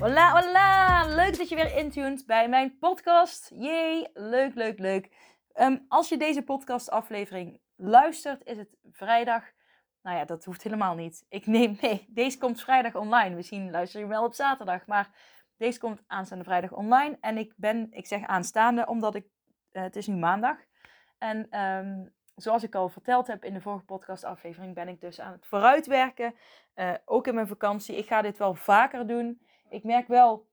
Hola, hola! Leuk dat je weer intuned bij mijn podcast. Jee, leuk, leuk, leuk. Ehm, als je deze podcastaflevering luistert, is het vrijdag. Nou ja, dat hoeft helemaal niet. Ik neem, nee, deze komt vrijdag online. Misschien luister je wel op zaterdag, maar deze komt aanstaande vrijdag online. En ik ben, ik zeg aanstaande, omdat ik, uh, het is nu maandag. En um, zoals ik al verteld heb in de vorige podcastaflevering, ben ik dus aan het vooruitwerken. Uh, ook in mijn vakantie. Ik ga dit wel vaker doen. Ik merk wel,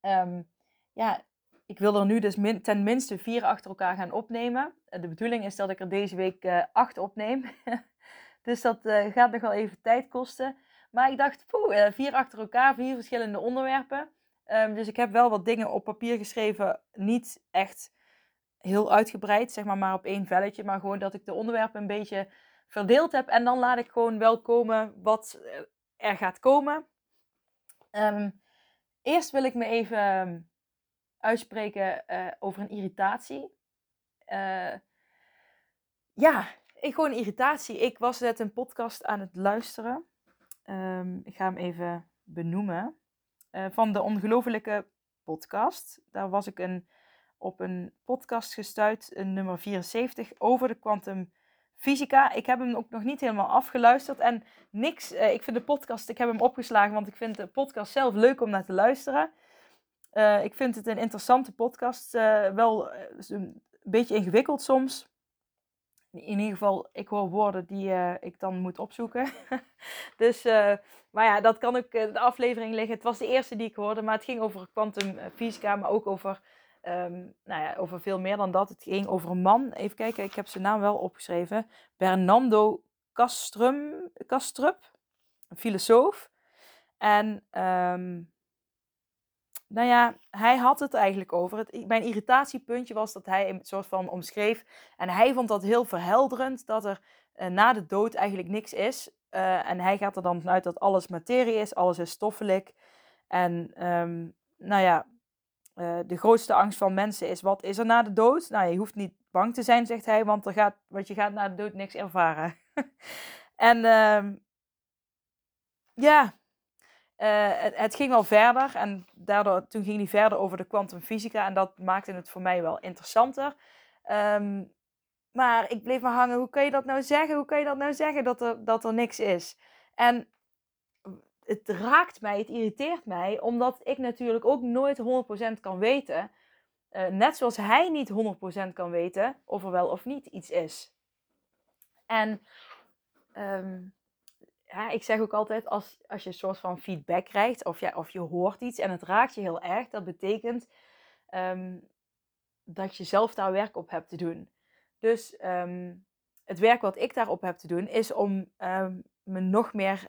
um, ja, ik wil er nu dus ten minste vier achter elkaar gaan opnemen. De bedoeling is dat ik er deze week uh, acht opneem. dus dat uh, gaat nog wel even tijd kosten. Maar ik dacht, poeh, vier achter elkaar, vier verschillende onderwerpen. Um, dus ik heb wel wat dingen op papier geschreven. Niet echt heel uitgebreid, zeg maar, maar op één velletje. Maar gewoon dat ik de onderwerpen een beetje verdeeld heb. En dan laat ik gewoon wel komen wat er gaat komen. Um, eerst wil ik me even uitspreken uh, over een irritatie. Uh, ja, ik gewoon irritatie. Ik was net een podcast aan het luisteren. Um, ik ga hem even benoemen. Uh, van de Ongelofelijke podcast. Daar was ik een, op een podcast gestuurd, nummer 74, over de quantum fysica. Ik heb hem ook nog niet helemaal afgeluisterd. En niks, uh, ik vind de podcast, ik heb hem opgeslagen, want ik vind de podcast zelf leuk om naar te luisteren. Uh, ik vind het een interessante podcast. Uh, wel een beetje ingewikkeld soms. In ieder geval, ik hoor woorden die ik dan moet opzoeken. dus, maar ja, dat kan ook de aflevering liggen. Het was de eerste die ik hoorde, maar het ging over kwantumfysica, maar ook over Um, nou ja, over veel meer dan dat. Het ging over een man. Even kijken, ik heb zijn naam wel opgeschreven. Bernardo Castrum, Castrup, een filosoof. En um, nou ja, hij had het eigenlijk over. Het, mijn irritatiepuntje was dat hij een soort van omschreef. En hij vond dat heel verhelderend dat er uh, na de dood eigenlijk niks is. Uh, en hij gaat er dan vanuit dat alles materie is, alles is stoffelijk. En um, nou ja, uh, de grootste angst van mensen is: wat is er na de dood? Nou, je hoeft niet bang te zijn, zegt hij, want, er gaat, je gaat na de dood niks ervaren. en uh, ja, uh, het, ging al verder en daardoor, toen ging hij verder over de kwantumfysica en dat maakte het voor mij wel interessanter. Um, maar ik bleef maar hangen, hoe kan je dat nou zeggen? Hoe kan je dat nou zeggen dat er, dat er niks is? En het raakt mij, het irriteert mij, omdat ik natuurlijk ook nooit 100% kan weten. Uh, net zoals hij niet 100% kan weten of er wel of niet iets is. En um, ja, ik zeg ook altijd, als, als je een soort van feedback krijgt of, ja, of je hoort iets en het raakt je heel erg, dat betekent um, dat je zelf daar werk op hebt te doen. Dus um, het werk wat ik daarop heb te doen, is om me nog meer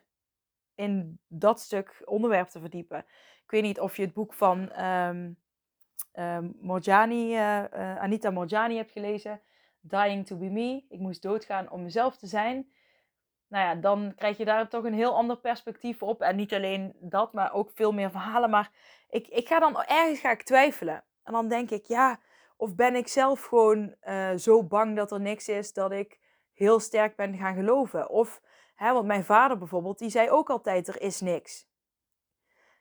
in dat stuk onderwerp te verdiepen. Ik weet niet of je het boek van um, Morjani, uh, uh, Anita Morjani hebt gelezen. Dying to be me. Ik moest doodgaan om mezelf te zijn. Nou ja, dan krijg je daar toch een heel ander perspectief op. En niet alleen dat, maar ook veel meer verhalen. Maar ik, ik ga dan ergens ga ik twijfelen. En dan denk ik, ja, of ben ik zelf gewoon uh, zo bang dat er niks is dat ik heel sterk ben gaan geloven? Of Hè, want mijn vader bijvoorbeeld, die zei ook altijd, er is niks.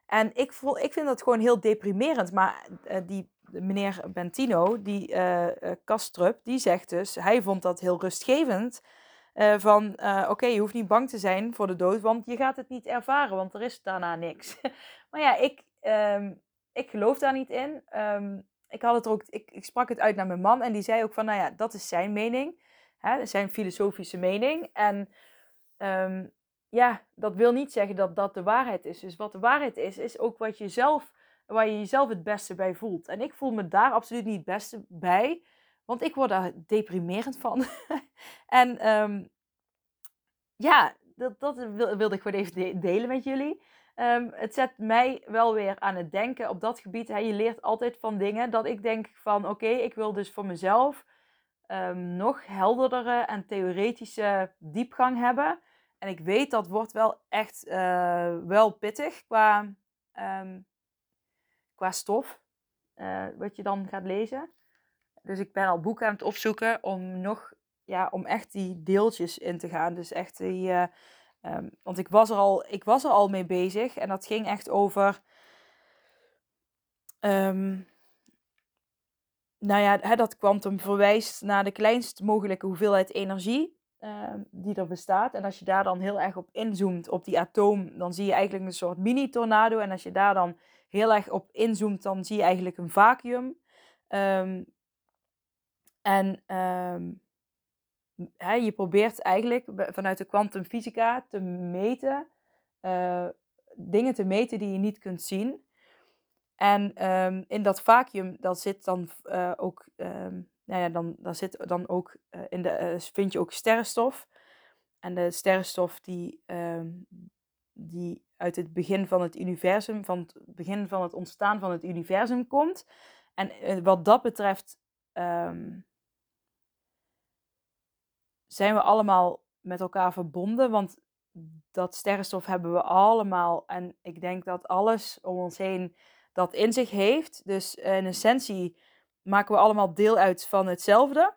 En ik, ik vind dat gewoon heel deprimerend. Maar uh, die meneer Bentino, die uh, Kastrup, die zegt dus, hij vond dat heel rustgevend. Van, oké, je hoeft niet bang te zijn voor de dood, want je gaat het niet ervaren, want er is daarna niks. maar ja, ik, um, ik geloof daar niet in. Um, ik, had het ook, ik, ik sprak het uit naar mijn man en die zei ook van, nou ja, dat is zijn mening. Hè, zijn filosofische mening. En um, ja, dat wil niet zeggen dat dat de waarheid is. Dus wat de waarheid is, is ook wat je zelf, waar je jezelf het beste bij voelt. En ik voel me daar absoluut niet het beste bij, want ik word daar deprimerend van. en um, ja, dat, dat wilde ik gewoon even delen met jullie. Ehm, het zet mij wel weer aan het denken op dat gebied. Hè, je leert altijd van dingen dat ik denk van oké, ik wil dus voor mezelf nog helderdere en theoretische diepgang hebben. En ik weet dat wordt wel echt uh, wel pittig qua, um, qua stof. Uh, wat je dan gaat lezen. Dus ik ben al boeken aan het opzoeken om nog, ja, om echt die deeltjes in te gaan. Dus echt die, uh, want ik was, er al, ik was er al mee bezig en dat ging echt over, um, nou ja, hè, dat kwantum verwijst naar de kleinst mogelijke hoeveelheid energie uh, die er bestaat. En als je daar dan heel erg op inzoomt, op die atoom, dan zie je eigenlijk een soort mini-tornado. En als je daar dan heel erg op inzoomt, dan zie je eigenlijk een vacuüm. Um, en hè, je probeert eigenlijk vanuit de kwantumfysica te meten, uh, dingen te meten die je niet kunt zien. En in dat vacuüm, dat zit dan uh, ook, nou ja, dan, daar zit dan ook uh, in de, uh, vind je ook sterrenstof. En de sterrenstof die, um, die uit het begin van het universum, van het begin van het ontstaan van het universum komt. En wat dat betreft zijn we allemaal met elkaar verbonden, want dat sterrenstof hebben we allemaal. En ik denk dat alles om ons heen dat in zich heeft. Dus in essentie maken we allemaal deel uit van hetzelfde.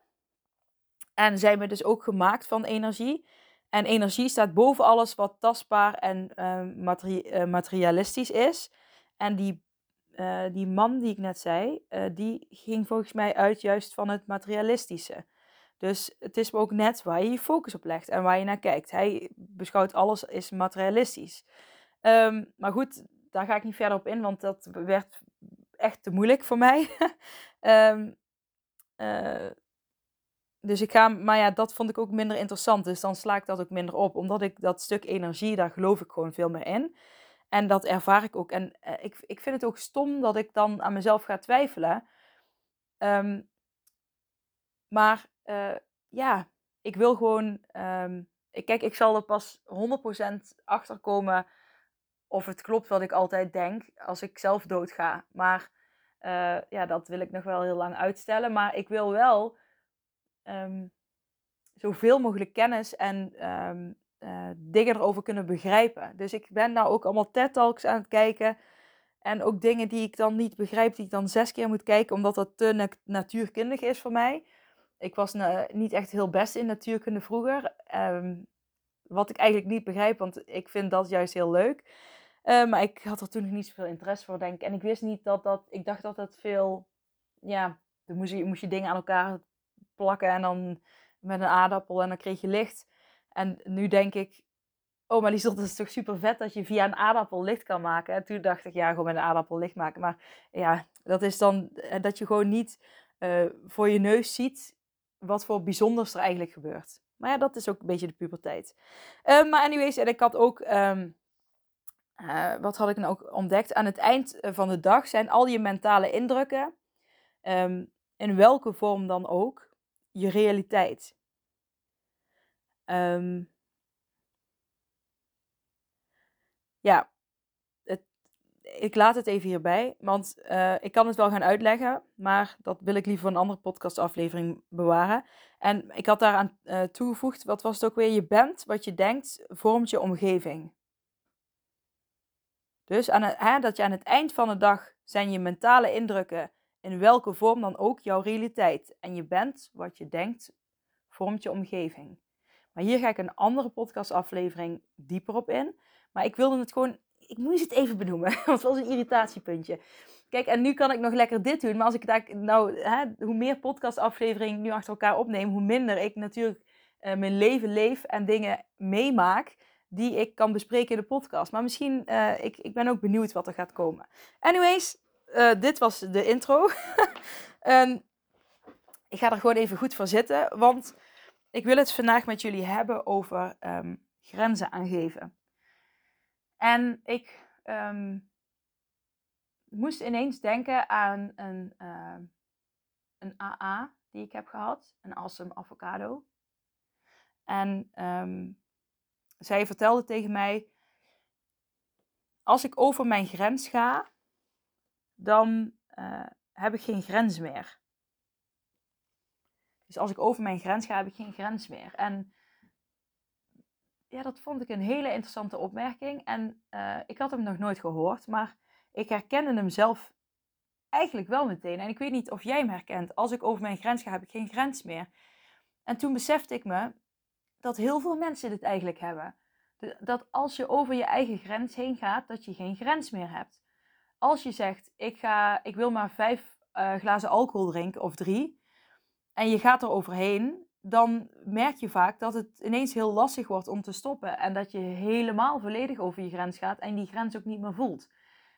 En zijn we dus ook gemaakt van energie. En energie staat boven alles wat tastbaar en uh, materi materialistisch is. En die, uh, die man die ik net zei, die ging volgens mij uit juist van het materialistische. Dus het is ook net waar je je focus op legt en waar je naar kijkt. Hij beschouwt alles is materialistisch. Um, maar goed, daar ga ik niet verder op in, want dat werd echt te moeilijk voor mij. um, uh, dus ik ga, maar ja, dat vond ik ook minder interessant. Dus dan sla ik dat ook minder op, omdat ik dat stuk energie, daar geloof ik gewoon veel meer in. En dat ervaar ik ook. En uh, ik, ik vind het ook stom dat ik dan aan mezelf ga twijfelen. Um, maar uh, ja, ik wil gewoon. Um, ik, kijk, ik zal er pas 100% achter komen of het klopt wat ik altijd denk als ik zelf doodga. Maar uh, ja, dat wil ik nog wel heel lang uitstellen. Maar ik wil wel um, zoveel mogelijk kennis en um, uh, dingen erover kunnen begrijpen. Dus ik ben nou ook allemaal TED-talks aan het kijken. En ook dingen die ik dan niet begrijp, die ik dan zes keer moet kijken, omdat dat te na natuurkundig is voor mij. Ik was niet echt heel best in natuurkunde vroeger. Um, wat ik eigenlijk niet begrijp, want ik vind dat juist heel leuk. Uh, maar ik had er toen nog niet zoveel interesse voor, denk ik. En ik wist niet dat dat... Ik dacht dat het veel... Ja, dan moest je, moest je dingen aan elkaar plakken en dan met een aardappel en dan kreeg je licht. En nu denk ik... Oh, maar die dat is toch super vet dat je via een aardappel licht kan maken. En toen dacht ik, ja, gewoon met een aardappel licht maken. Maar ja, dat is dan eh, dat je gewoon niet uh, voor je neus ziet wat voor bijzonders er eigenlijk gebeurt. Maar ja, dat is ook een beetje de puberteit. Maar anyways, en ik had ook... Um, uh, wat had ik nou ook ontdekt? Aan het eind eh, van de dag zijn al je mentale indrukken, um, in welke vorm dan ook, je realiteit. Um, ja, het, ik laat het even hierbij, want uh, ik kan het wel gaan uitleggen, maar dat wil ik liever voor een andere podcastaflevering bewaren. En ik had daaraan uh, toegevoegd, wat was het ook weer? Je bent wat je denkt, vormt je omgeving. Dus aan het, hè, dat je aan het eind van de dag zijn je mentale indrukken in welke vorm dan ook jouw realiteit. En je bent wat je denkt, vormt je omgeving. Maar hier ga ik een andere podcastaflevering dieper op in. Maar ik wilde het gewoon, ik moest het even benoemen, want het was een irritatiepuntje. Kijk, en nu kan ik nog lekker dit doen. Maar als ik daar, nou, hè, hoe meer podcastafleveringen nu achter elkaar opneem, hoe minder ik natuurlijk uh, mijn leven leef en dingen meemaak die ik kan bespreken in de podcast. Maar misschien, uh, ik, ik ben ook benieuwd wat er gaat komen. Anyways, uh, dit was de intro. um, ik ga er gewoon even goed voor zitten, want ik wil het vandaag met jullie hebben over um, grenzen aangeven. En ik um, moest ineens denken aan een, uh, een AA die ik heb gehad, een awesome avocado. En zij vertelde tegen mij: als ik over mijn grens ga, dan uh, heb ik geen grens meer. Dus als ik over mijn grens ga, heb ik geen grens meer. En ja, dat vond ik een hele interessante opmerking. En uh, ik had hem nog nooit gehoord, maar ik herkende hem zelf eigenlijk wel meteen. En ik weet niet of jij hem herkent. Als ik over mijn grens ga, heb ik geen grens meer. En toen besefte ik me dat heel veel mensen dit eigenlijk hebben. Dat als je over je eigen grens heen gaat, dat je geen grens meer hebt. Als je zegt, ik, ga, ik wil maar vijf uh, glazen alcohol drinken of drie, en je gaat er overheen, dan merk je vaak dat het ineens heel lastig wordt om te stoppen. En dat je helemaal volledig over je grens gaat en die grens ook niet meer voelt.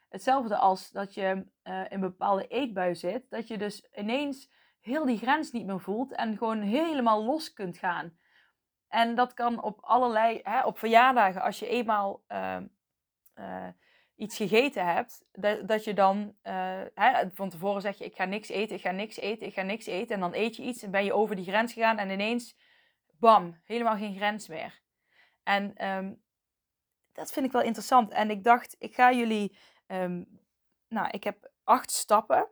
Hetzelfde als dat je uh, in een bepaalde eetbui zit, dat je dus ineens heel die grens niet meer voelt en gewoon helemaal los kunt gaan. En dat kan op allerlei, hè, op verjaardagen, als je eenmaal uh, uh, iets gegeten hebt, dat, dat je dan uh, hè, van tevoren zeg je: Ik ga niks eten, ik ga niks eten, ik ga niks eten. En dan eet je iets en ben je over die grens gegaan en ineens, bam, helemaal geen grens meer. En um, dat vind ik wel interessant. En ik dacht, ik ga jullie, um, nou, ik heb acht stappen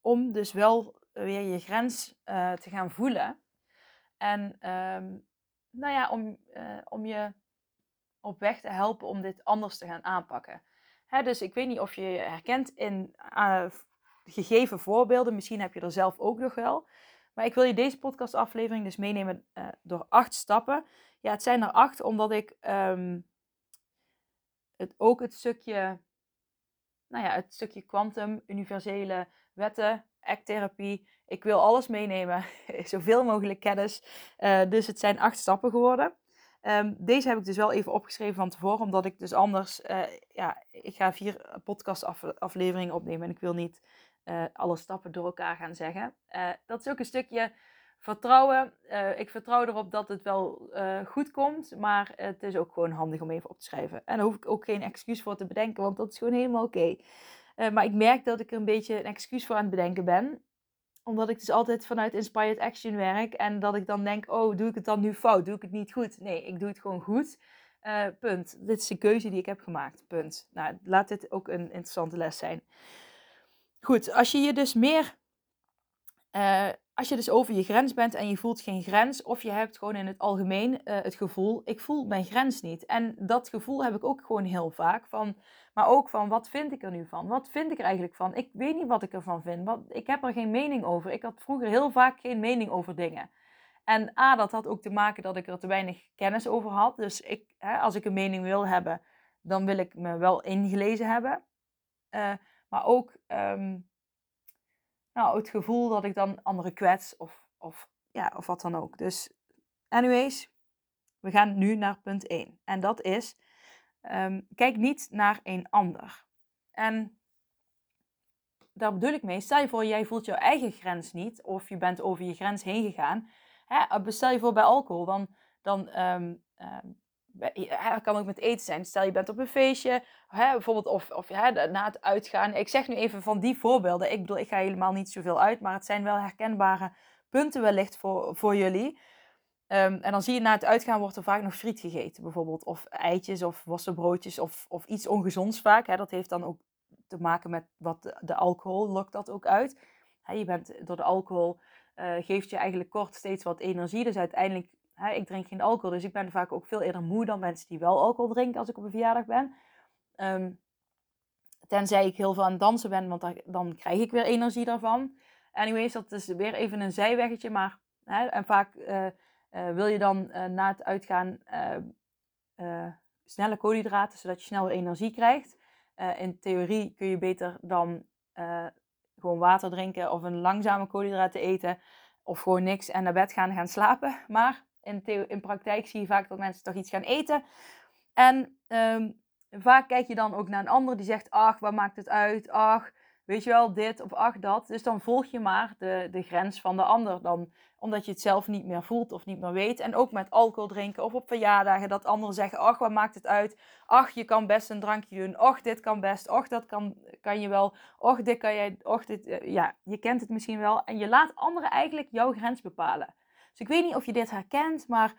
om dus wel weer je grens uh, te gaan voelen. En nou ja, om, uh, om je op weg te helpen om dit anders te gaan aanpakken. Hè, dus ik weet niet of je je herkent in uh, gegeven voorbeelden. Misschien heb je er zelf ook nog wel. Maar ik wil je deze podcastaflevering dus meenemen uh, door acht stappen. Ja, het zijn er acht omdat ik um, het ook het stukje, nou ja, het stukje kwantum, universele wetten, acttherapie. Ik wil alles meenemen, zoveel mogelijk kennis. Uh, dus het zijn acht stappen geworden. Um, deze heb ik dus wel even opgeschreven van tevoren, omdat ik dus anders, uh, ja, ik ga vier podcastafleveringen opnemen en ik wil niet uh, alle stappen door elkaar gaan zeggen. Dat is ook een stukje vertrouwen. ik vertrouw erop dat het wel goed komt, maar het is ook gewoon handig om even op te schrijven. En daar hoef ik ook geen excuus voor te bedenken, want dat is gewoon helemaal oké. Maar ik merk dat ik er een beetje een excuus voor aan het bedenken ben omdat ik dus altijd vanuit Inspired Action werk. En dat ik dan denk, oh, doe ik het dan nu fout? Doe ik het niet goed? Nee, ik doe het gewoon goed. Uh, punt. Dit is een keuze die ik heb gemaakt. Punt. Nou, laat dit ook een interessante les zijn. Goed, als je je dus meer... Uh, als je dus over je grens bent en je voelt geen grens, of je hebt gewoon in het algemeen uh, het gevoel, ik voel mijn grens niet. En dat gevoel heb ik ook gewoon heel vaak van, maar ook van, wat vind ik er nu van? Wat vind ik er eigenlijk van? Ik weet niet wat ik ervan vind, want ik heb er geen mening over. Ik had vroeger heel vaak geen mening over dingen. En A, dat had ook te maken dat ik er te weinig kennis over had. Dus ik, hè, als ik een mening wil hebben, dan wil ik me wel ingelezen hebben. Uh, maar ook... Um, nou, het gevoel dat ik dan anderen kwets of, of, ja, of wat dan ook. Dus, anyways, we gaan nu naar punt 1. En dat is, um, kijk niet naar een ander. En daar bedoel ik mee, stel je voor, jij voelt jouw eigen grens niet, of je bent over je grens heen gegaan. Hè, stel je voor bij alcohol, dan, dan um, um, dat kan ook met eten zijn. Stel je bent op een feestje, hè, bijvoorbeeld, of, of na het uitgaan. Ik zeg nu even van die voorbeelden. Ik bedoel, ik ga helemaal niet zoveel uit, maar het zijn wel herkenbare punten wellicht voor, voor jullie. Um, en dan zie je na het uitgaan wordt er vaak nog friet gegeten, bijvoorbeeld. Of eitjes of worstenbroodjes of, of iets ongezonds vaak. Hè. Dat heeft dan ook te maken met wat de, alcohol lokt dat ook uit. Hè, je bent door de alcohol uh, geeft je eigenlijk kort steeds wat energie. Dus uiteindelijk hè, ik drink geen alcohol, dus ik ben vaak ook veel eerder moe dan mensen die wel alcohol drinken als ik op een verjaardag ben. Um, tenzij ik heel veel aan het dansen ben, want dan, krijg ik weer energie daarvan. Anyways, dat is weer even een zijweggetje, maar hè, en vaak uh, uh, wil je dan uh, na het uitgaan snelle koolhydraten, zodat je snel energie krijgt. in theorie kun je beter dan gewoon water drinken of een langzame koolhydraten eten of gewoon niks en naar bed gaan gaan slapen. Maar in, in praktijk zie je vaak dat mensen toch iets gaan eten. En um, vaak kijk je dan ook naar een ander die zegt, ach, wat maakt het uit? Ach, weet je wel, dit of ach, dat. Dus dan volg je maar de, de grens van de ander. Dan, omdat je het zelf niet meer voelt of niet meer weet. En ook met alcohol drinken of op verjaardagen. Dat anderen zeggen, ach, wat maakt het uit? Ach, je kan best een drankje doen. Och, dit kan best. Och, dat kan, kan je wel. Och, dit kan jij. Och, dit... Eh, ja, je kent het misschien wel. En je laat anderen eigenlijk jouw grens bepalen. Dus ik weet niet of je dit herkent, maar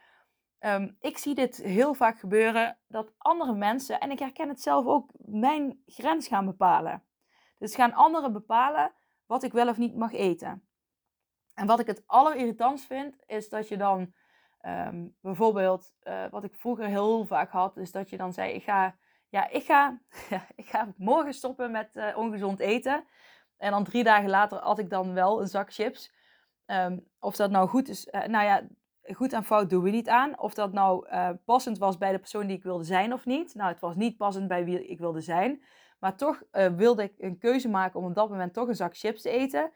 ehm, ik zie dit heel vaak gebeuren dat andere mensen, en ik herken het zelf ook, mijn grens gaan bepalen. Dus gaan anderen bepalen wat ik wel of niet mag eten. En wat ik het allerirritantst vind, is dat je dan ehm, bijvoorbeeld, uh, wat ik vroeger heel vaak had, is dat je dan zei: Ik ga, ja, ik ga, ik ga morgen stoppen met uh, ongezond eten. En dan drie dagen later had ik dan wel een zak chips. Um, of dat nou goed is, uh, nou ja, goed en fout doen we niet aan. Of dat nou passend was bij de persoon die ik wilde zijn of niet. Nou, het was niet passend bij wie ik wilde zijn. Maar toch wilde ik een keuze maken om op dat moment toch een zak chips te eten.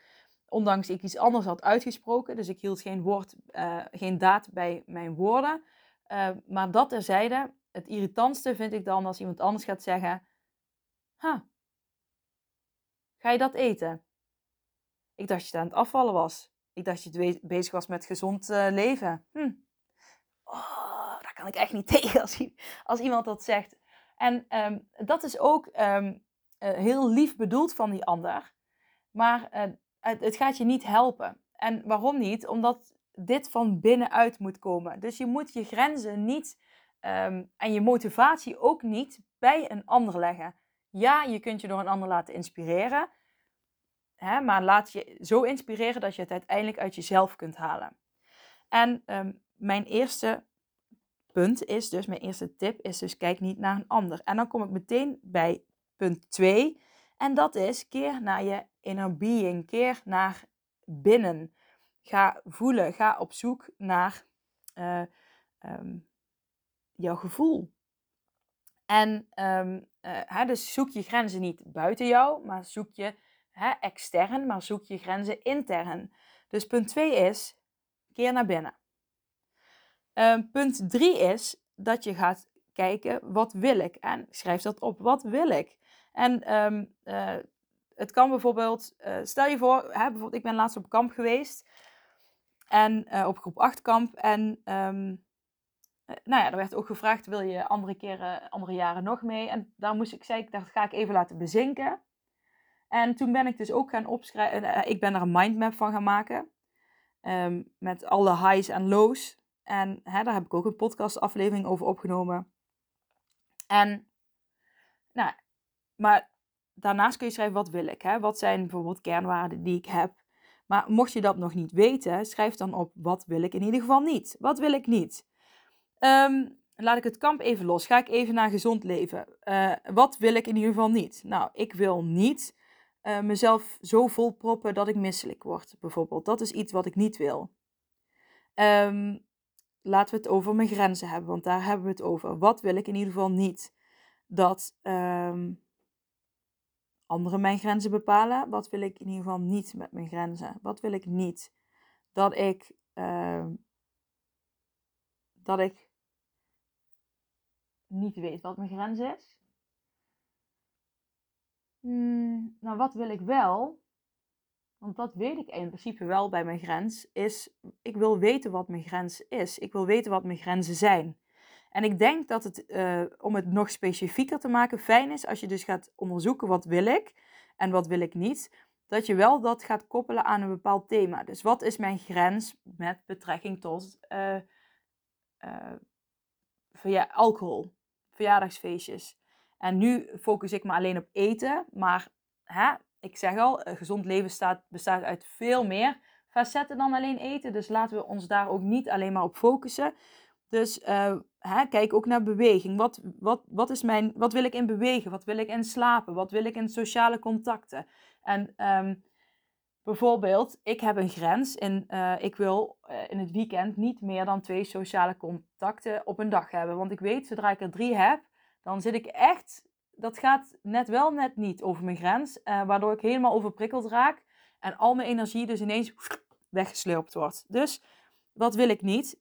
Ondanks ik iets anders had uitgesproken. Dus ik hield geen, woord, geen daad bij mijn woorden. Uh, maar dat terzijde, het irritantste vind ik dan als iemand anders gaat zeggen: Ha, ga je dat eten? Ik dacht dat je aan het afvallen was. Dat je bezig was met gezond uh, leven. Hm. Oh, daar kan ik echt niet tegen als, als iemand dat zegt. En um, dat is ook um, heel lief bedoeld van die ander. Maar het, het gaat je niet helpen. En waarom niet? Omdat dit van binnenuit moet komen. Dus je moet je grenzen niet ehm, en je motivatie ook niet bij een ander leggen. Ja, je kunt je door een ander laten inspireren. Hè, maar laat je zo inspireren dat je het uiteindelijk uit jezelf kunt halen. En ehm, mijn eerste punt is dus, mijn eerste tip is dus kijk niet naar een ander. En dan kom ik meteen bij punt 2. En dat is keer naar je inner being. Keer naar binnen. Ga voelen. Ga op zoek naar uh, um, jouw gevoel. En um, uh, dus zoek je grenzen niet buiten jou, maar zoek je hè, extern, maar zoek je grenzen intern. Dus punt 2 is, keer naar binnen. Um, punt 3 is dat je gaat kijken, wat wil ik? En schrijf dat op, wat wil ik? En um, uh, het kan bijvoorbeeld, uh, stel je voor, hè, bijvoorbeeld ik ben laatst op kamp geweest. En uh, op groep 8 kamp. En um, nou ja, er werd ook gevraagd, wil je andere keren, andere jaren nog mee? En daar moest ik, zei ik, dat ga ik even laten bezinken. En toen ben ik dus ook gaan opschrijven, ik ben er een mindmap van gaan maken. Um, met alle highs en lows. En hè, daar heb ik ook een podcastaflevering over opgenomen. En, nou, maar daarnaast kun je schrijven wat wil ik. Hè? Wat zijn bijvoorbeeld kernwaarden die ik heb. Maar mocht je dat nog niet weten, schrijf dan op wat wil ik in ieder geval niet. Wat wil ik niet? Um, laat ik het kamp even los. Ga ik even naar gezond leven. Uh, wat wil ik in ieder geval niet? Nou, ik wil niet uh, mezelf zo vol proppen dat ik misselijk word, bijvoorbeeld. Dat is iets wat ik niet wil. Um, laten we het over mijn grenzen hebben, want daar hebben we het over. Wat wil ik in ieder geval niet? Dat um, anderen mijn grenzen bepalen. Wat wil ik in ieder geval niet met mijn grenzen? Wat wil ik niet? Dat ik. Uh, dat ik niet weet wat mijn grens is. Hmm, nou, wat wil ik wel? Want dat weet ik in principe wel bij mijn grens. Is ik wil weten wat mijn grens is. Ik wil weten wat mijn grenzen zijn. En ik denk dat het, uh, om het nog specifieker te maken, fijn is als je dus gaat onderzoeken wat wil ik en wat wil ik niet. Dat je wel dat gaat koppelen aan een bepaald thema. Dus wat is mijn grens met betrekking tot uh, alcohol, verjaardagsfeestjes. En nu focus ik me alleen op eten. Maar hè, ik zeg al, een gezond leven staat, bestaat uit veel meer facetten dan alleen eten. Dus laten we ons daar ook niet alleen maar op focussen. Dus uh, hè, kijk ook naar beweging. Wat, wat, wat, is mijn, wat wil ik in bewegen? Wat wil ik in slapen? Wat wil ik in sociale contacten? En um, bijvoorbeeld, ik heb een grens. In, uh, ik wil in het weekend niet meer dan twee sociale contacten op een dag hebben. Want ik weet, zodra ik er drie heb, dan zit ik echt... Dat gaat net wel, net niet over mijn grens. waardoor ik helemaal overprikkeld raak. En al mijn energie dus ineens weggeslurpt wordt. Dus wat wil ik niet?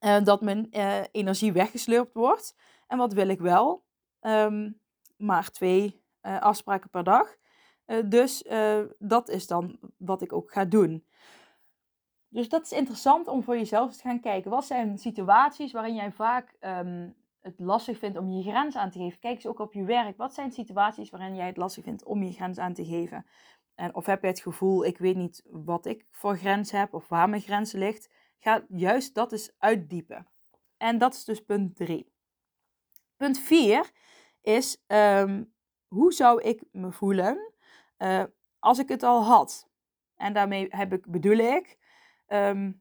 Uh, dat mijn uh, energie weggeslurpt wordt. En wat wil ik wel? Um, maar twee uh, afspraken per dag. dus dat is dan wat ik ook ga doen. Dus dat is interessant om voor jezelf te gaan kijken. Wat zijn situaties waarin jij vaak um, het lastig vindt om je grens aan te geven? Kijk eens ook op je werk. Wat zijn situaties waarin jij het lastig vindt om je grens aan te geven? En of heb je het gevoel, ik weet niet wat ik voor grens heb of waar mijn grens ligt? Ga juist dat eens uitdiepen. En dat is dus punt 3. Punt 4 is ehm, hoe zou ik me voelen uh, als ik het al had? En daarmee heb ik, bedoel ik, ehm,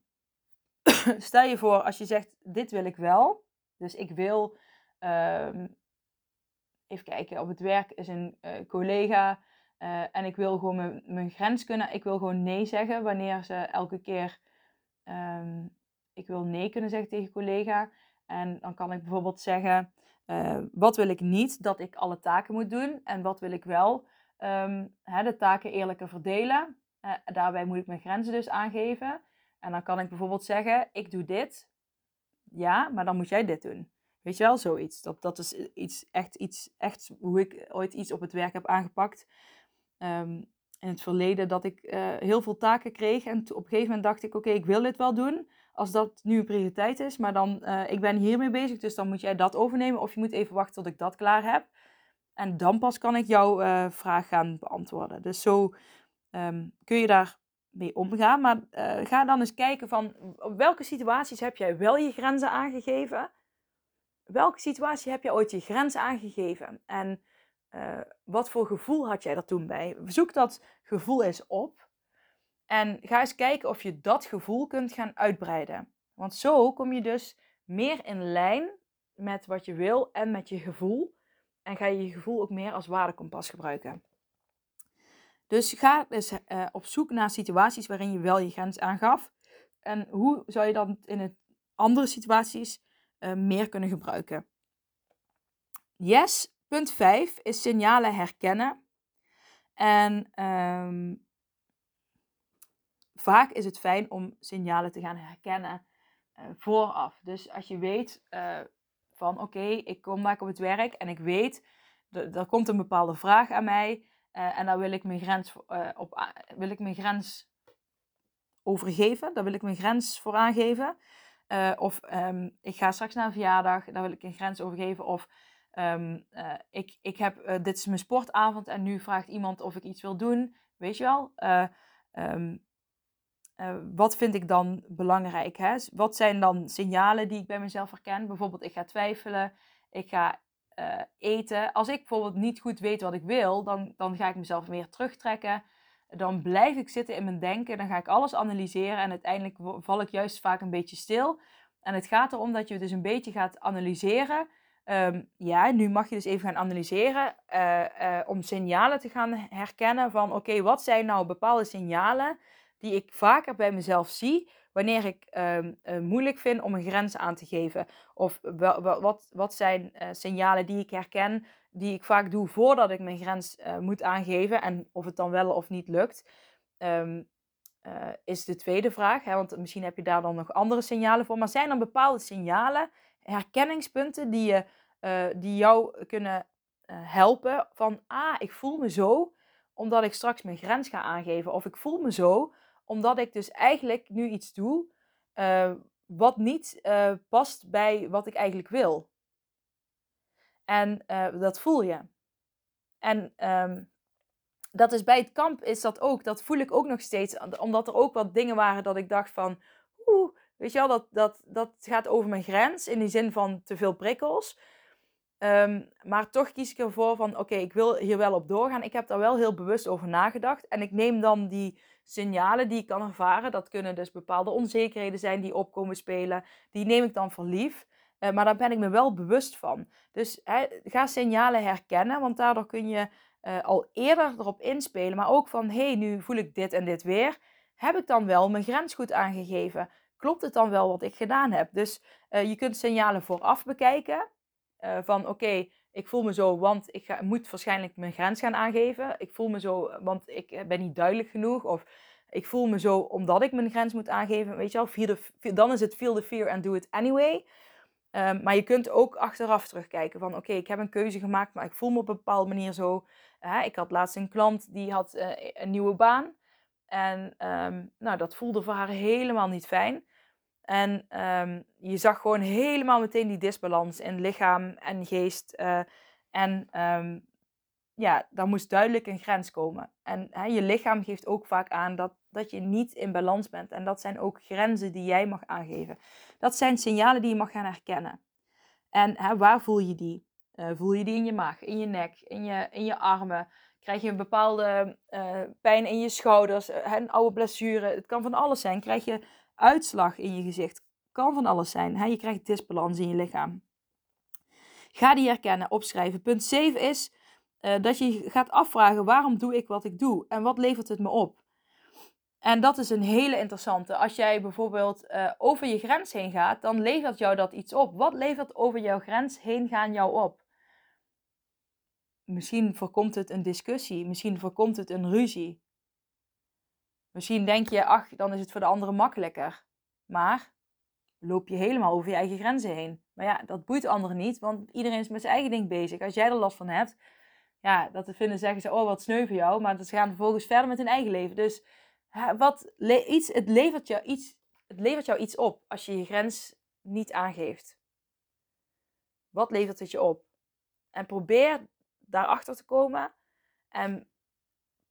stel je voor als je zegt, dit wil ik wel. Dus ik wil, um, even kijken, op het werk is een uh, collega uh, en ik wil gewoon mijn, mijn grens kunnen. Ik wil gewoon nee zeggen wanneer ze elke keer, um, ik wil nee kunnen zeggen tegen collega. En dan kan ik bijvoorbeeld zeggen, uh, wat wil ik niet dat ik alle taken moet doen en wat wil ik wel um, hè, de taken eerlijker verdelen. Daarbij moet ik mijn grenzen dus aangeven. En dan kan ik bijvoorbeeld zeggen, ik doe dit. Ja, maar dan moet jij dit doen. Weet je wel, zoiets. Dat, dat is iets, echt, iets, echt hoe ik ooit iets op het werk heb aangepakt. Um, in het verleden dat ik uh, heel veel taken kreeg. En op een gegeven moment dacht ik, oké, ik wil dit wel doen. Als dat nu een prioriteit is. Maar dan, uh, ik ben hiermee bezig, dus dan moet jij dat overnemen. Of je moet even wachten tot ik dat klaar heb. En dan pas kan ik jouw uh, vraag gaan beantwoorden. Dus zo um, kun je daar mee omgaan. Maar uh, ga dan eens kijken van welke situaties heb jij wel je grenzen aangegeven? Welke situatie heb je ooit je grens aangegeven? En uh, wat voor gevoel had jij er toen bij? Zoek dat gevoel eens op. En ga eens kijken of je dat gevoel kunt gaan uitbreiden. Want zo kom je dus meer in lijn met wat je wil en met je gevoel. En ga je je gevoel ook meer als waardekompas gebruiken. Dus ga dus uh, op zoek naar situaties waarin je wel je grens aangaf. En hoe zou je dat in het andere situaties uh, meer kunnen gebruiken? Yes, punt 5 is signalen herkennen. En um, vaak is het fijn om signalen te gaan herkennen uh, vooraf. Dus als je weet van oké, ik kom daar op het werk en ik weet, er komt een bepaalde vraag aan mij. Uh, en daar wil ik mijn grens, uh, op, wil ik mijn grens overgeven. Daar wil ik mijn grens voor aangeven. Uh, of um, ik ga straks naar een verjaardag, daar wil ik een grens overgeven. Of um, ik, ik heb, dit is mijn sportavond en nu vraagt iemand of ik iets wil doen. Weet je wel? Um, wat vind ik dan belangrijk? Hè? Wat zijn dan signalen die ik bij mezelf herken? Bijvoorbeeld, ik ga twijfelen. Ik ga uh, eten. Als ik bijvoorbeeld niet goed weet wat ik wil, dan, dan ga ik mezelf meer terugtrekken. Dan blijf ik zitten in mijn denken. Dan ga ik alles analyseren. En uiteindelijk val ik juist vaak een beetje stil. En het gaat erom dat je dus een beetje gaat analyseren. Um, ja, nu mag je dus even gaan analyseren uh, uh, om signalen te gaan herkennen van oké, wat zijn nou bepaalde signalen die ik vaker bij mezelf zie, wanneer ik um, uh, moeilijk vind om een grens aan te geven. Of wat, wat zijn uh, signalen die ik herken, die ik vaak doe voordat ik mijn grens uh, moet aangeven. En of het dan wel of niet lukt, um, is de tweede vraag. Hè, want misschien heb je daar dan nog andere signalen voor. Maar zijn er bepaalde signalen, herkenningspunten die, je, die jou kunnen helpen van, ah, ik voel me zo omdat ik straks mijn grens ga aangeven. Of ik voel me zo omdat ik dus eigenlijk nu iets doe uh, wat niet uh, past bij wat ik eigenlijk wil. En uh, dat voel je. En um, dat is bij het kamp is dat ook. Dat voel ik ook nog steeds. Omdat er ook wat dingen waren dat ik dacht van... Oeh, weet je wel, dat, dat, dat gaat over mijn grens. In die zin van te veel prikkels. Um, maar toch kies ik ervoor van... Oké, ik wil hier wel op doorgaan. Ik heb daar wel heel bewust over nagedacht. En ik neem dan die signalen die ik kan ervaren. Dat kunnen dus bepaalde onzekerheden zijn die opkomen spelen. Die neem ik dan voor lief. Uh, maar daar ben ik me wel bewust van. Dus ga signalen herkennen, want daardoor kun je uh, al eerder erop inspelen. Maar ook van, hé, hey, nu voel ik dit en dit weer. Heb ik dan wel mijn grens goed aangegeven? Klopt het dan wel wat ik gedaan heb? Dus uh, je kunt signalen vooraf bekijken. van, oké, ik voel me zo, want ik ga, moet waarschijnlijk mijn grens gaan aangeven. Ik voel me zo, want ik ben niet duidelijk genoeg. Of ik voel me zo omdat ik mijn grens moet aangeven. Weet je wel, dan is het feel the fear and do it anyway. Um, maar je kunt ook achteraf terugkijken van oké, ik heb een keuze gemaakt, maar ik voel me op een bepaalde manier zo. Ik had laatst een klant die had uh, een nieuwe baan. En um, nou, dat voelde voor haar helemaal niet fijn. En um, je zag gewoon helemaal meteen die disbalans in lichaam en geest. Uh, en um, ja, daar moest duidelijk een grens komen. En hè, je lichaam geeft ook vaak aan dat dat je niet in balans bent. En dat zijn ook grenzen die jij mag aangeven. Dat zijn signalen die je mag gaan herkennen. En hè, waar voel je die? Uh, voel je die in je maag, in je nek, in je, in je armen? Krijg je een bepaalde uh, pijn in je schouders, een oude blessure? Het kan van alles zijn. Krijg je uitslag in je gezicht? Kan van alles zijn. Je krijgt disbalans in je lichaam. Ga die herkennen, opschrijven. Punt 7 is uh, dat je gaat afvragen: waarom doe ik wat ik doe en wat levert het me op? En dat is een hele interessante. Als jij bijvoorbeeld uh, over je grens heen gaat, dan levert jou dat iets op. Wat levert over jouw grens heen gaan jou op? Misschien voorkomt het een discussie, misschien voorkomt het een ruzie. Misschien denk je, ach, dan is het voor de anderen makkelijker. Maar loop je helemaal over je eigen grenzen heen. Maar ja, dat boeit anderen niet, want iedereen is met zijn eigen ding bezig. Als jij er last van hebt, ja, dat te vinden zeggen ze, oh wat sneu voor jou, maar ze gaan vervolgens verder met hun eigen leven. Dus wat, iets, het, levert jou iets, het levert jou iets op als je je grens niet aangeeft. Wat levert het je op? En probeer daarachter te komen en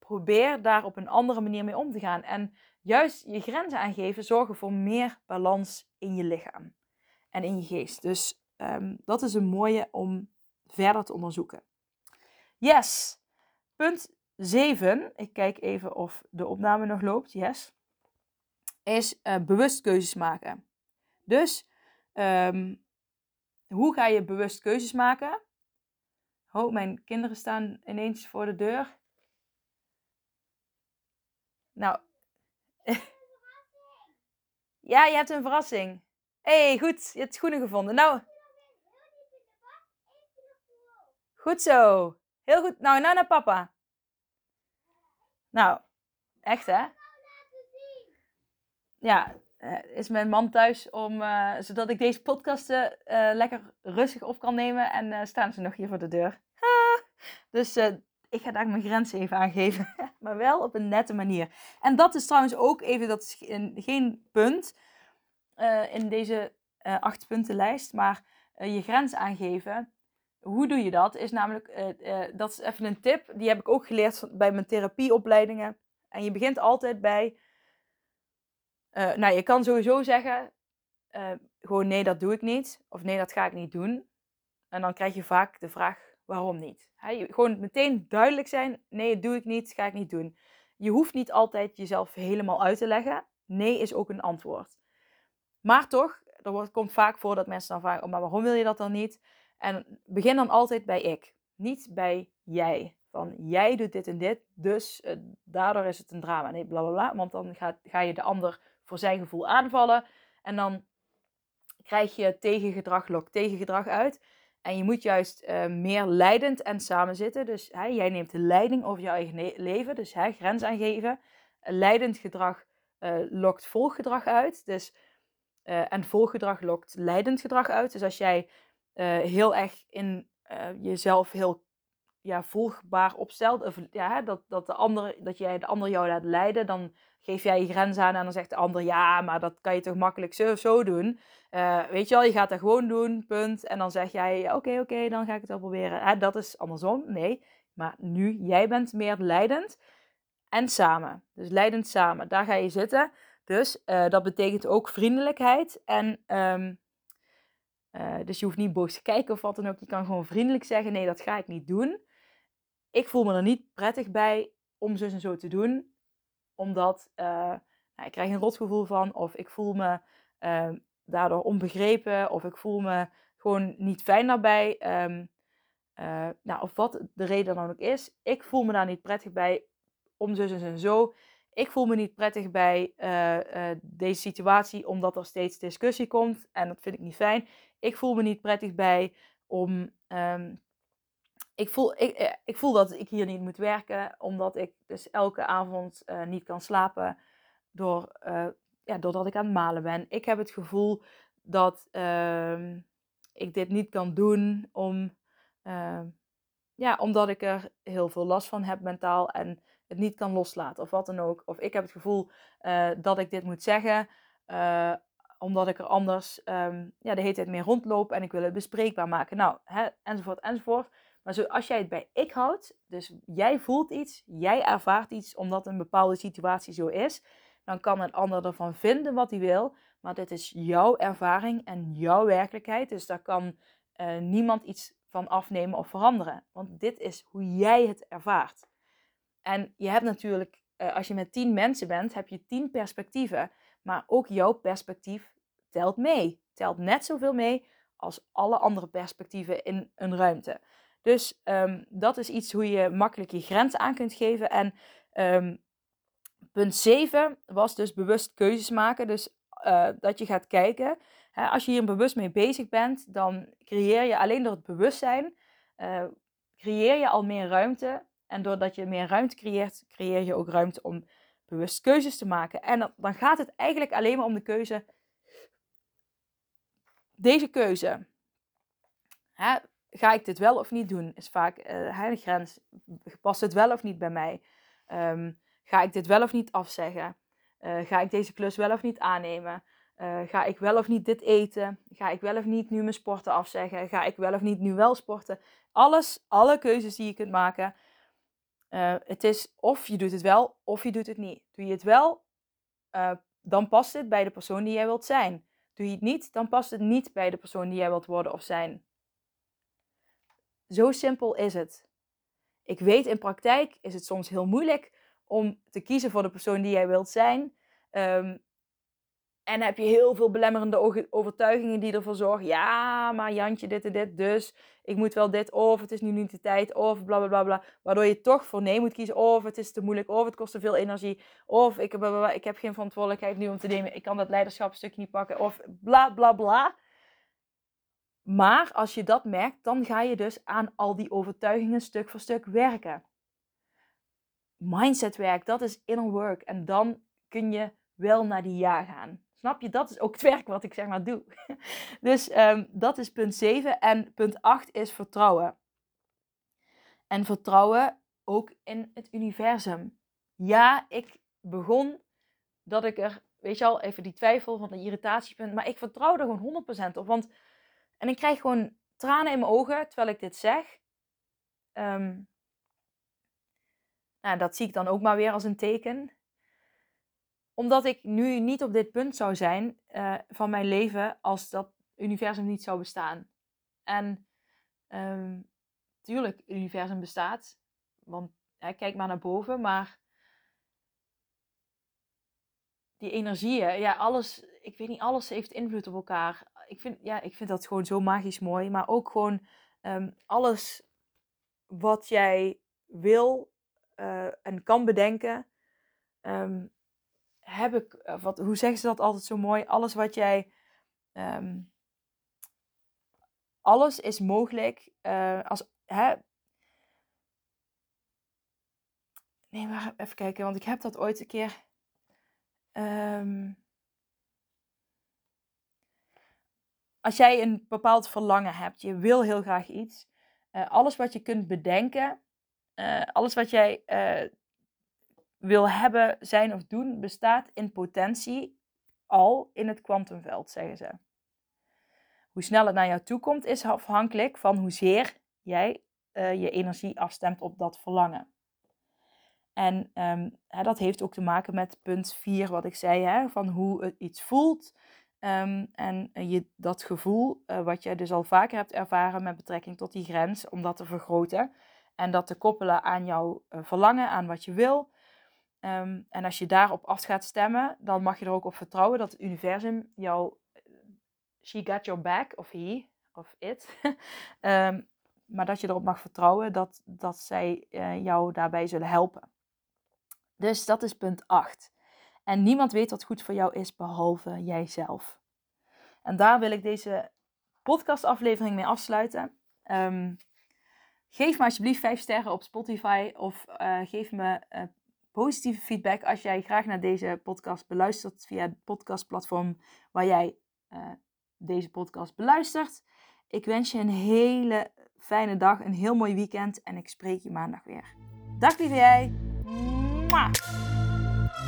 probeer daar op een andere manier mee om te gaan. En juist je grenzen aangeven zorgen voor meer balans in je lichaam en in je geest. Dus um, dat is een mooie om verder te onderzoeken. Yes. Punt 7. Ik kijk even of de opname nog loopt. Yes. Is uh, bewust keuzes maken. Dus um, hoe ga je bewust keuzes maken? Oh, mijn kinderen staan ineens voor de deur. Nou. ja, je hebt een verrassing. Hey, goed. Je hebt schoenen gevonden. Nou. Goed zo. Heel goed. Nou, nou naar papa. Nou, echt hè? Ja, uh, is mijn man thuis om, uh, zodat ik deze podcasten uh, lekker rustig op kan nemen. En staan ze nog hier voor de deur. dus ik ga daar mijn grenzen even aangeven. maar wel op een nette manier. En dat is trouwens ook even, dat is geen punt in deze acht punten lijst. Maar je grens aangeven hoe doe je dat? Is namelijk, dat is even een tip, die heb ik ook geleerd bij mijn therapieopleidingen. En je begint altijd bij, nou je kan sowieso zeggen, gewoon nee dat doe ik niet. Of nee dat ga ik niet doen. En dan krijg je vaak de vraag, waarom niet? He, gewoon meteen duidelijk zijn, nee doe ik niet, ga ik niet doen. Je hoeft niet altijd jezelf helemaal uit te leggen. Nee is ook een antwoord. Maar toch, er wordt, komt vaak voor dat mensen dan vragen, oh, maar waarom wil je dat dan niet? En begin dan altijd bij ik, niet bij jij. Van jij doet dit en dit, dus uh, daardoor is het een drama. Nee, bla. Want dan ga je de ander voor zijn gevoel aanvallen. En dan krijg je tegengedrag, lok tegengedrag uit. En je moet juist uh, meer leidend en samen zitten. Dus hè, jij neemt de leiding over je eigen leven. Dus hè, grens aangeven. leidend gedrag uh, lokt volggedrag uit. Dus, en volggedrag lokt leidend gedrag uit. Dus als jij heel erg in jezelf heel ja, volgbaar opstelt. Of, ja, dat, dat, de ander, dat jij de ander jou laat leiden. Dan geef jij je grens aan en dan zegt de ander... ja, maar dat kan je toch makkelijk zo, zo doen. Uh, weet je wel, je gaat dat gewoon doen, punt. En dan zeg jij, oké, oké, dan ga ik het wel proberen. Hè, dat is andersom, nee. Maar nu, jij bent meer leidend en samen. Dus leidend samen, daar ga je zitten. Dus dat betekent ook vriendelijkheid en... Um, uh, dus je hoeft niet boos te kijken of wat dan ook. Je kan gewoon vriendelijk zeggen: nee, dat ga ik niet doen. Ik voel me er niet prettig bij om zo en zo te doen, omdat uh, nou, ik krijg een rotgevoel van, of ik voel me uh, daardoor onbegrepen, of ik voel me gewoon niet fijn daarbij. Um, nou, of wat de reden dan ook is. Ik voel me daar niet prettig bij om zo en zo. Ik voel me niet prettig bij deze situatie, omdat er steeds discussie komt. En dat vind ik niet fijn ik voel me niet prettig bij om. Um, ik, voel, ik, eh, ik voel dat ik hier niet moet werken, omdat ik dus elke avond uh, niet kan slapen door, uh, ja, doordat ik aan het malen ben. Ik heb het gevoel dat uh, ik dit niet kan doen om, ehm, ja, omdat ik er heel veel last van heb mentaal en het niet kan loslaten of wat dan ook. Of ik heb het gevoel dat ik dit moet zeggen omdat ik er anders um, ja, de hele tijd mee rondloop en ik wil het bespreekbaar maken. Nou, hè, enzovoort, enzovoort. Maar zo, als jij het bij ik houdt, dus jij voelt iets, jij ervaart iets omdat een bepaalde situatie zo is, dan kan een ander ervan vinden wat hij wil. Maar dit is jouw ervaring en jouw werkelijkheid. Dus daar kan uh, niemand iets van afnemen of veranderen. Want dit is hoe jij het ervaart. En je hebt natuurlijk, uh, als je met tien mensen bent, heb je tien perspectieven. Maar ook jouw perspectief telt mee. Telt net zoveel mee als alle andere perspectieven in een ruimte. Dus um, dat is iets hoe je makkelijk je grenzen aan kunt geven. En um, punt 7 was dus bewust keuzes maken. Dus uh, dat je gaat kijken. Hè, als je hier bewust mee bezig bent, dan creëer je alleen door het bewustzijn, uh, creëer je al meer ruimte. En doordat je meer ruimte creëert, creëer je ook ruimte om bewust keuzes te maken. En dan gaat het eigenlijk alleen maar om de keuze. Deze keuze. Hè, ga ik dit wel of niet doen? Is vaak uh, de grens. Past het wel of niet bij mij? Um, ga ik dit wel of niet afzeggen? Uh, ga ik deze klus wel of niet aannemen? Uh, ga ik wel of niet dit eten? Ga ik wel of niet nu mijn sporten afzeggen? Ga ik wel of niet nu wel sporten? Alles, alle keuzes die je kunt maken. Het is of je doet het wel of je doet het niet. Doe je het wel, dan past het bij de persoon die jij wilt zijn. Doe je het niet, dan past het niet bij de persoon die jij wilt worden of zijn. Zo simpel is het. Ik weet in praktijk is het soms heel moeilijk om te kiezen voor de persoon die jij wilt zijn. Um, en heb je heel veel belemmerende overtuigingen die ervoor zorgen. Ja, maar Jantje, dit en dit, dus ik moet wel dit. Of het is nu niet de tijd. Of bla bla bla bla. Waardoor je toch voor nee moet kiezen. Of het is te moeilijk. Of het kost te veel energie. Of ik, ik heb geen verantwoordelijkheid nu om te nemen. Ik kan dat leiderschapstukje niet pakken. Of bla bla bla. Maar als je dat merkt, dan ga je dus aan al die overtuigingen stuk voor stuk werken. Mindsetwerk, dat is inner work. En dan kun je wel naar die ja gaan. Snap je? Dat is ook het werk wat ik zeg maar doe. Dus um, dat is punt 7. En punt 8 is vertrouwen. En vertrouwen ook in het universum. Ja, ik begon dat ik er, weet je al, even die twijfel van de irritatiepunt. Maar ik vertrouw er gewoon 100% op. Want, en ik krijg gewoon tranen in mijn ogen terwijl ik dit zeg. Um, nou, dat zie ik dan ook maar weer als een teken omdat ik nu niet op dit punt zou zijn uh, van mijn leven als dat universum niet zou bestaan. En um, tuurlijk, het universum bestaat. Want ja, kijk maar naar boven, maar die energieën, ja, alles, ik weet niet, alles heeft invloed op elkaar. Ik vind, ja, ik vind dat gewoon zo magisch mooi. Maar ook gewoon um, alles wat jij wil uh, en kan bedenken, um, heb ik, eh, wat, hoe zeggen ze dat altijd zo mooi? Alles wat jij. Um, alles is mogelijk. Uh, als, hè? Nee, maar even kijken, want ik heb dat ooit een keer. Um, als jij een bepaald verlangen hebt, je wil heel graag iets. Uh, alles wat je kunt bedenken, uh, alles wat jij wil hebben, zijn of doen, bestaat in potentie al in het kwantumveld, zeggen ze. Hoe snel het naar jou toe komt, is afhankelijk van hoezeer jij je energie afstemt op dat verlangen. En um, hè, dat heeft ook te maken met punt 4, wat ik zei, hè, van hoe het iets voelt. Um, en je, dat gevoel, uh, wat je dus al vaker hebt ervaren met betrekking tot die grens, om dat te vergroten. En dat te koppelen aan jouw uh, verlangen, aan wat je wil. Um, en als je daarop af gaat stemmen, dan mag je er ook op vertrouwen dat het universum jou, she got your back, of he, of it. um, maar dat je erop mag vertrouwen dat, dat zij jou daarbij zullen helpen. Dus dat is punt 8. En niemand weet wat goed voor jou is behalve jijzelf. En daar wil ik deze podcastaflevering mee afsluiten. Um, geef me alsjeblieft 5 sterren op Spotify of uh, geef me uh, positieve feedback als jij graag naar deze podcast beluistert via het podcastplatform waar jij uh, deze podcast beluistert. Ik wens je een hele fijne dag, een heel mooi weekend en ik spreek je maandag weer. Dag lieve jij. Mwah.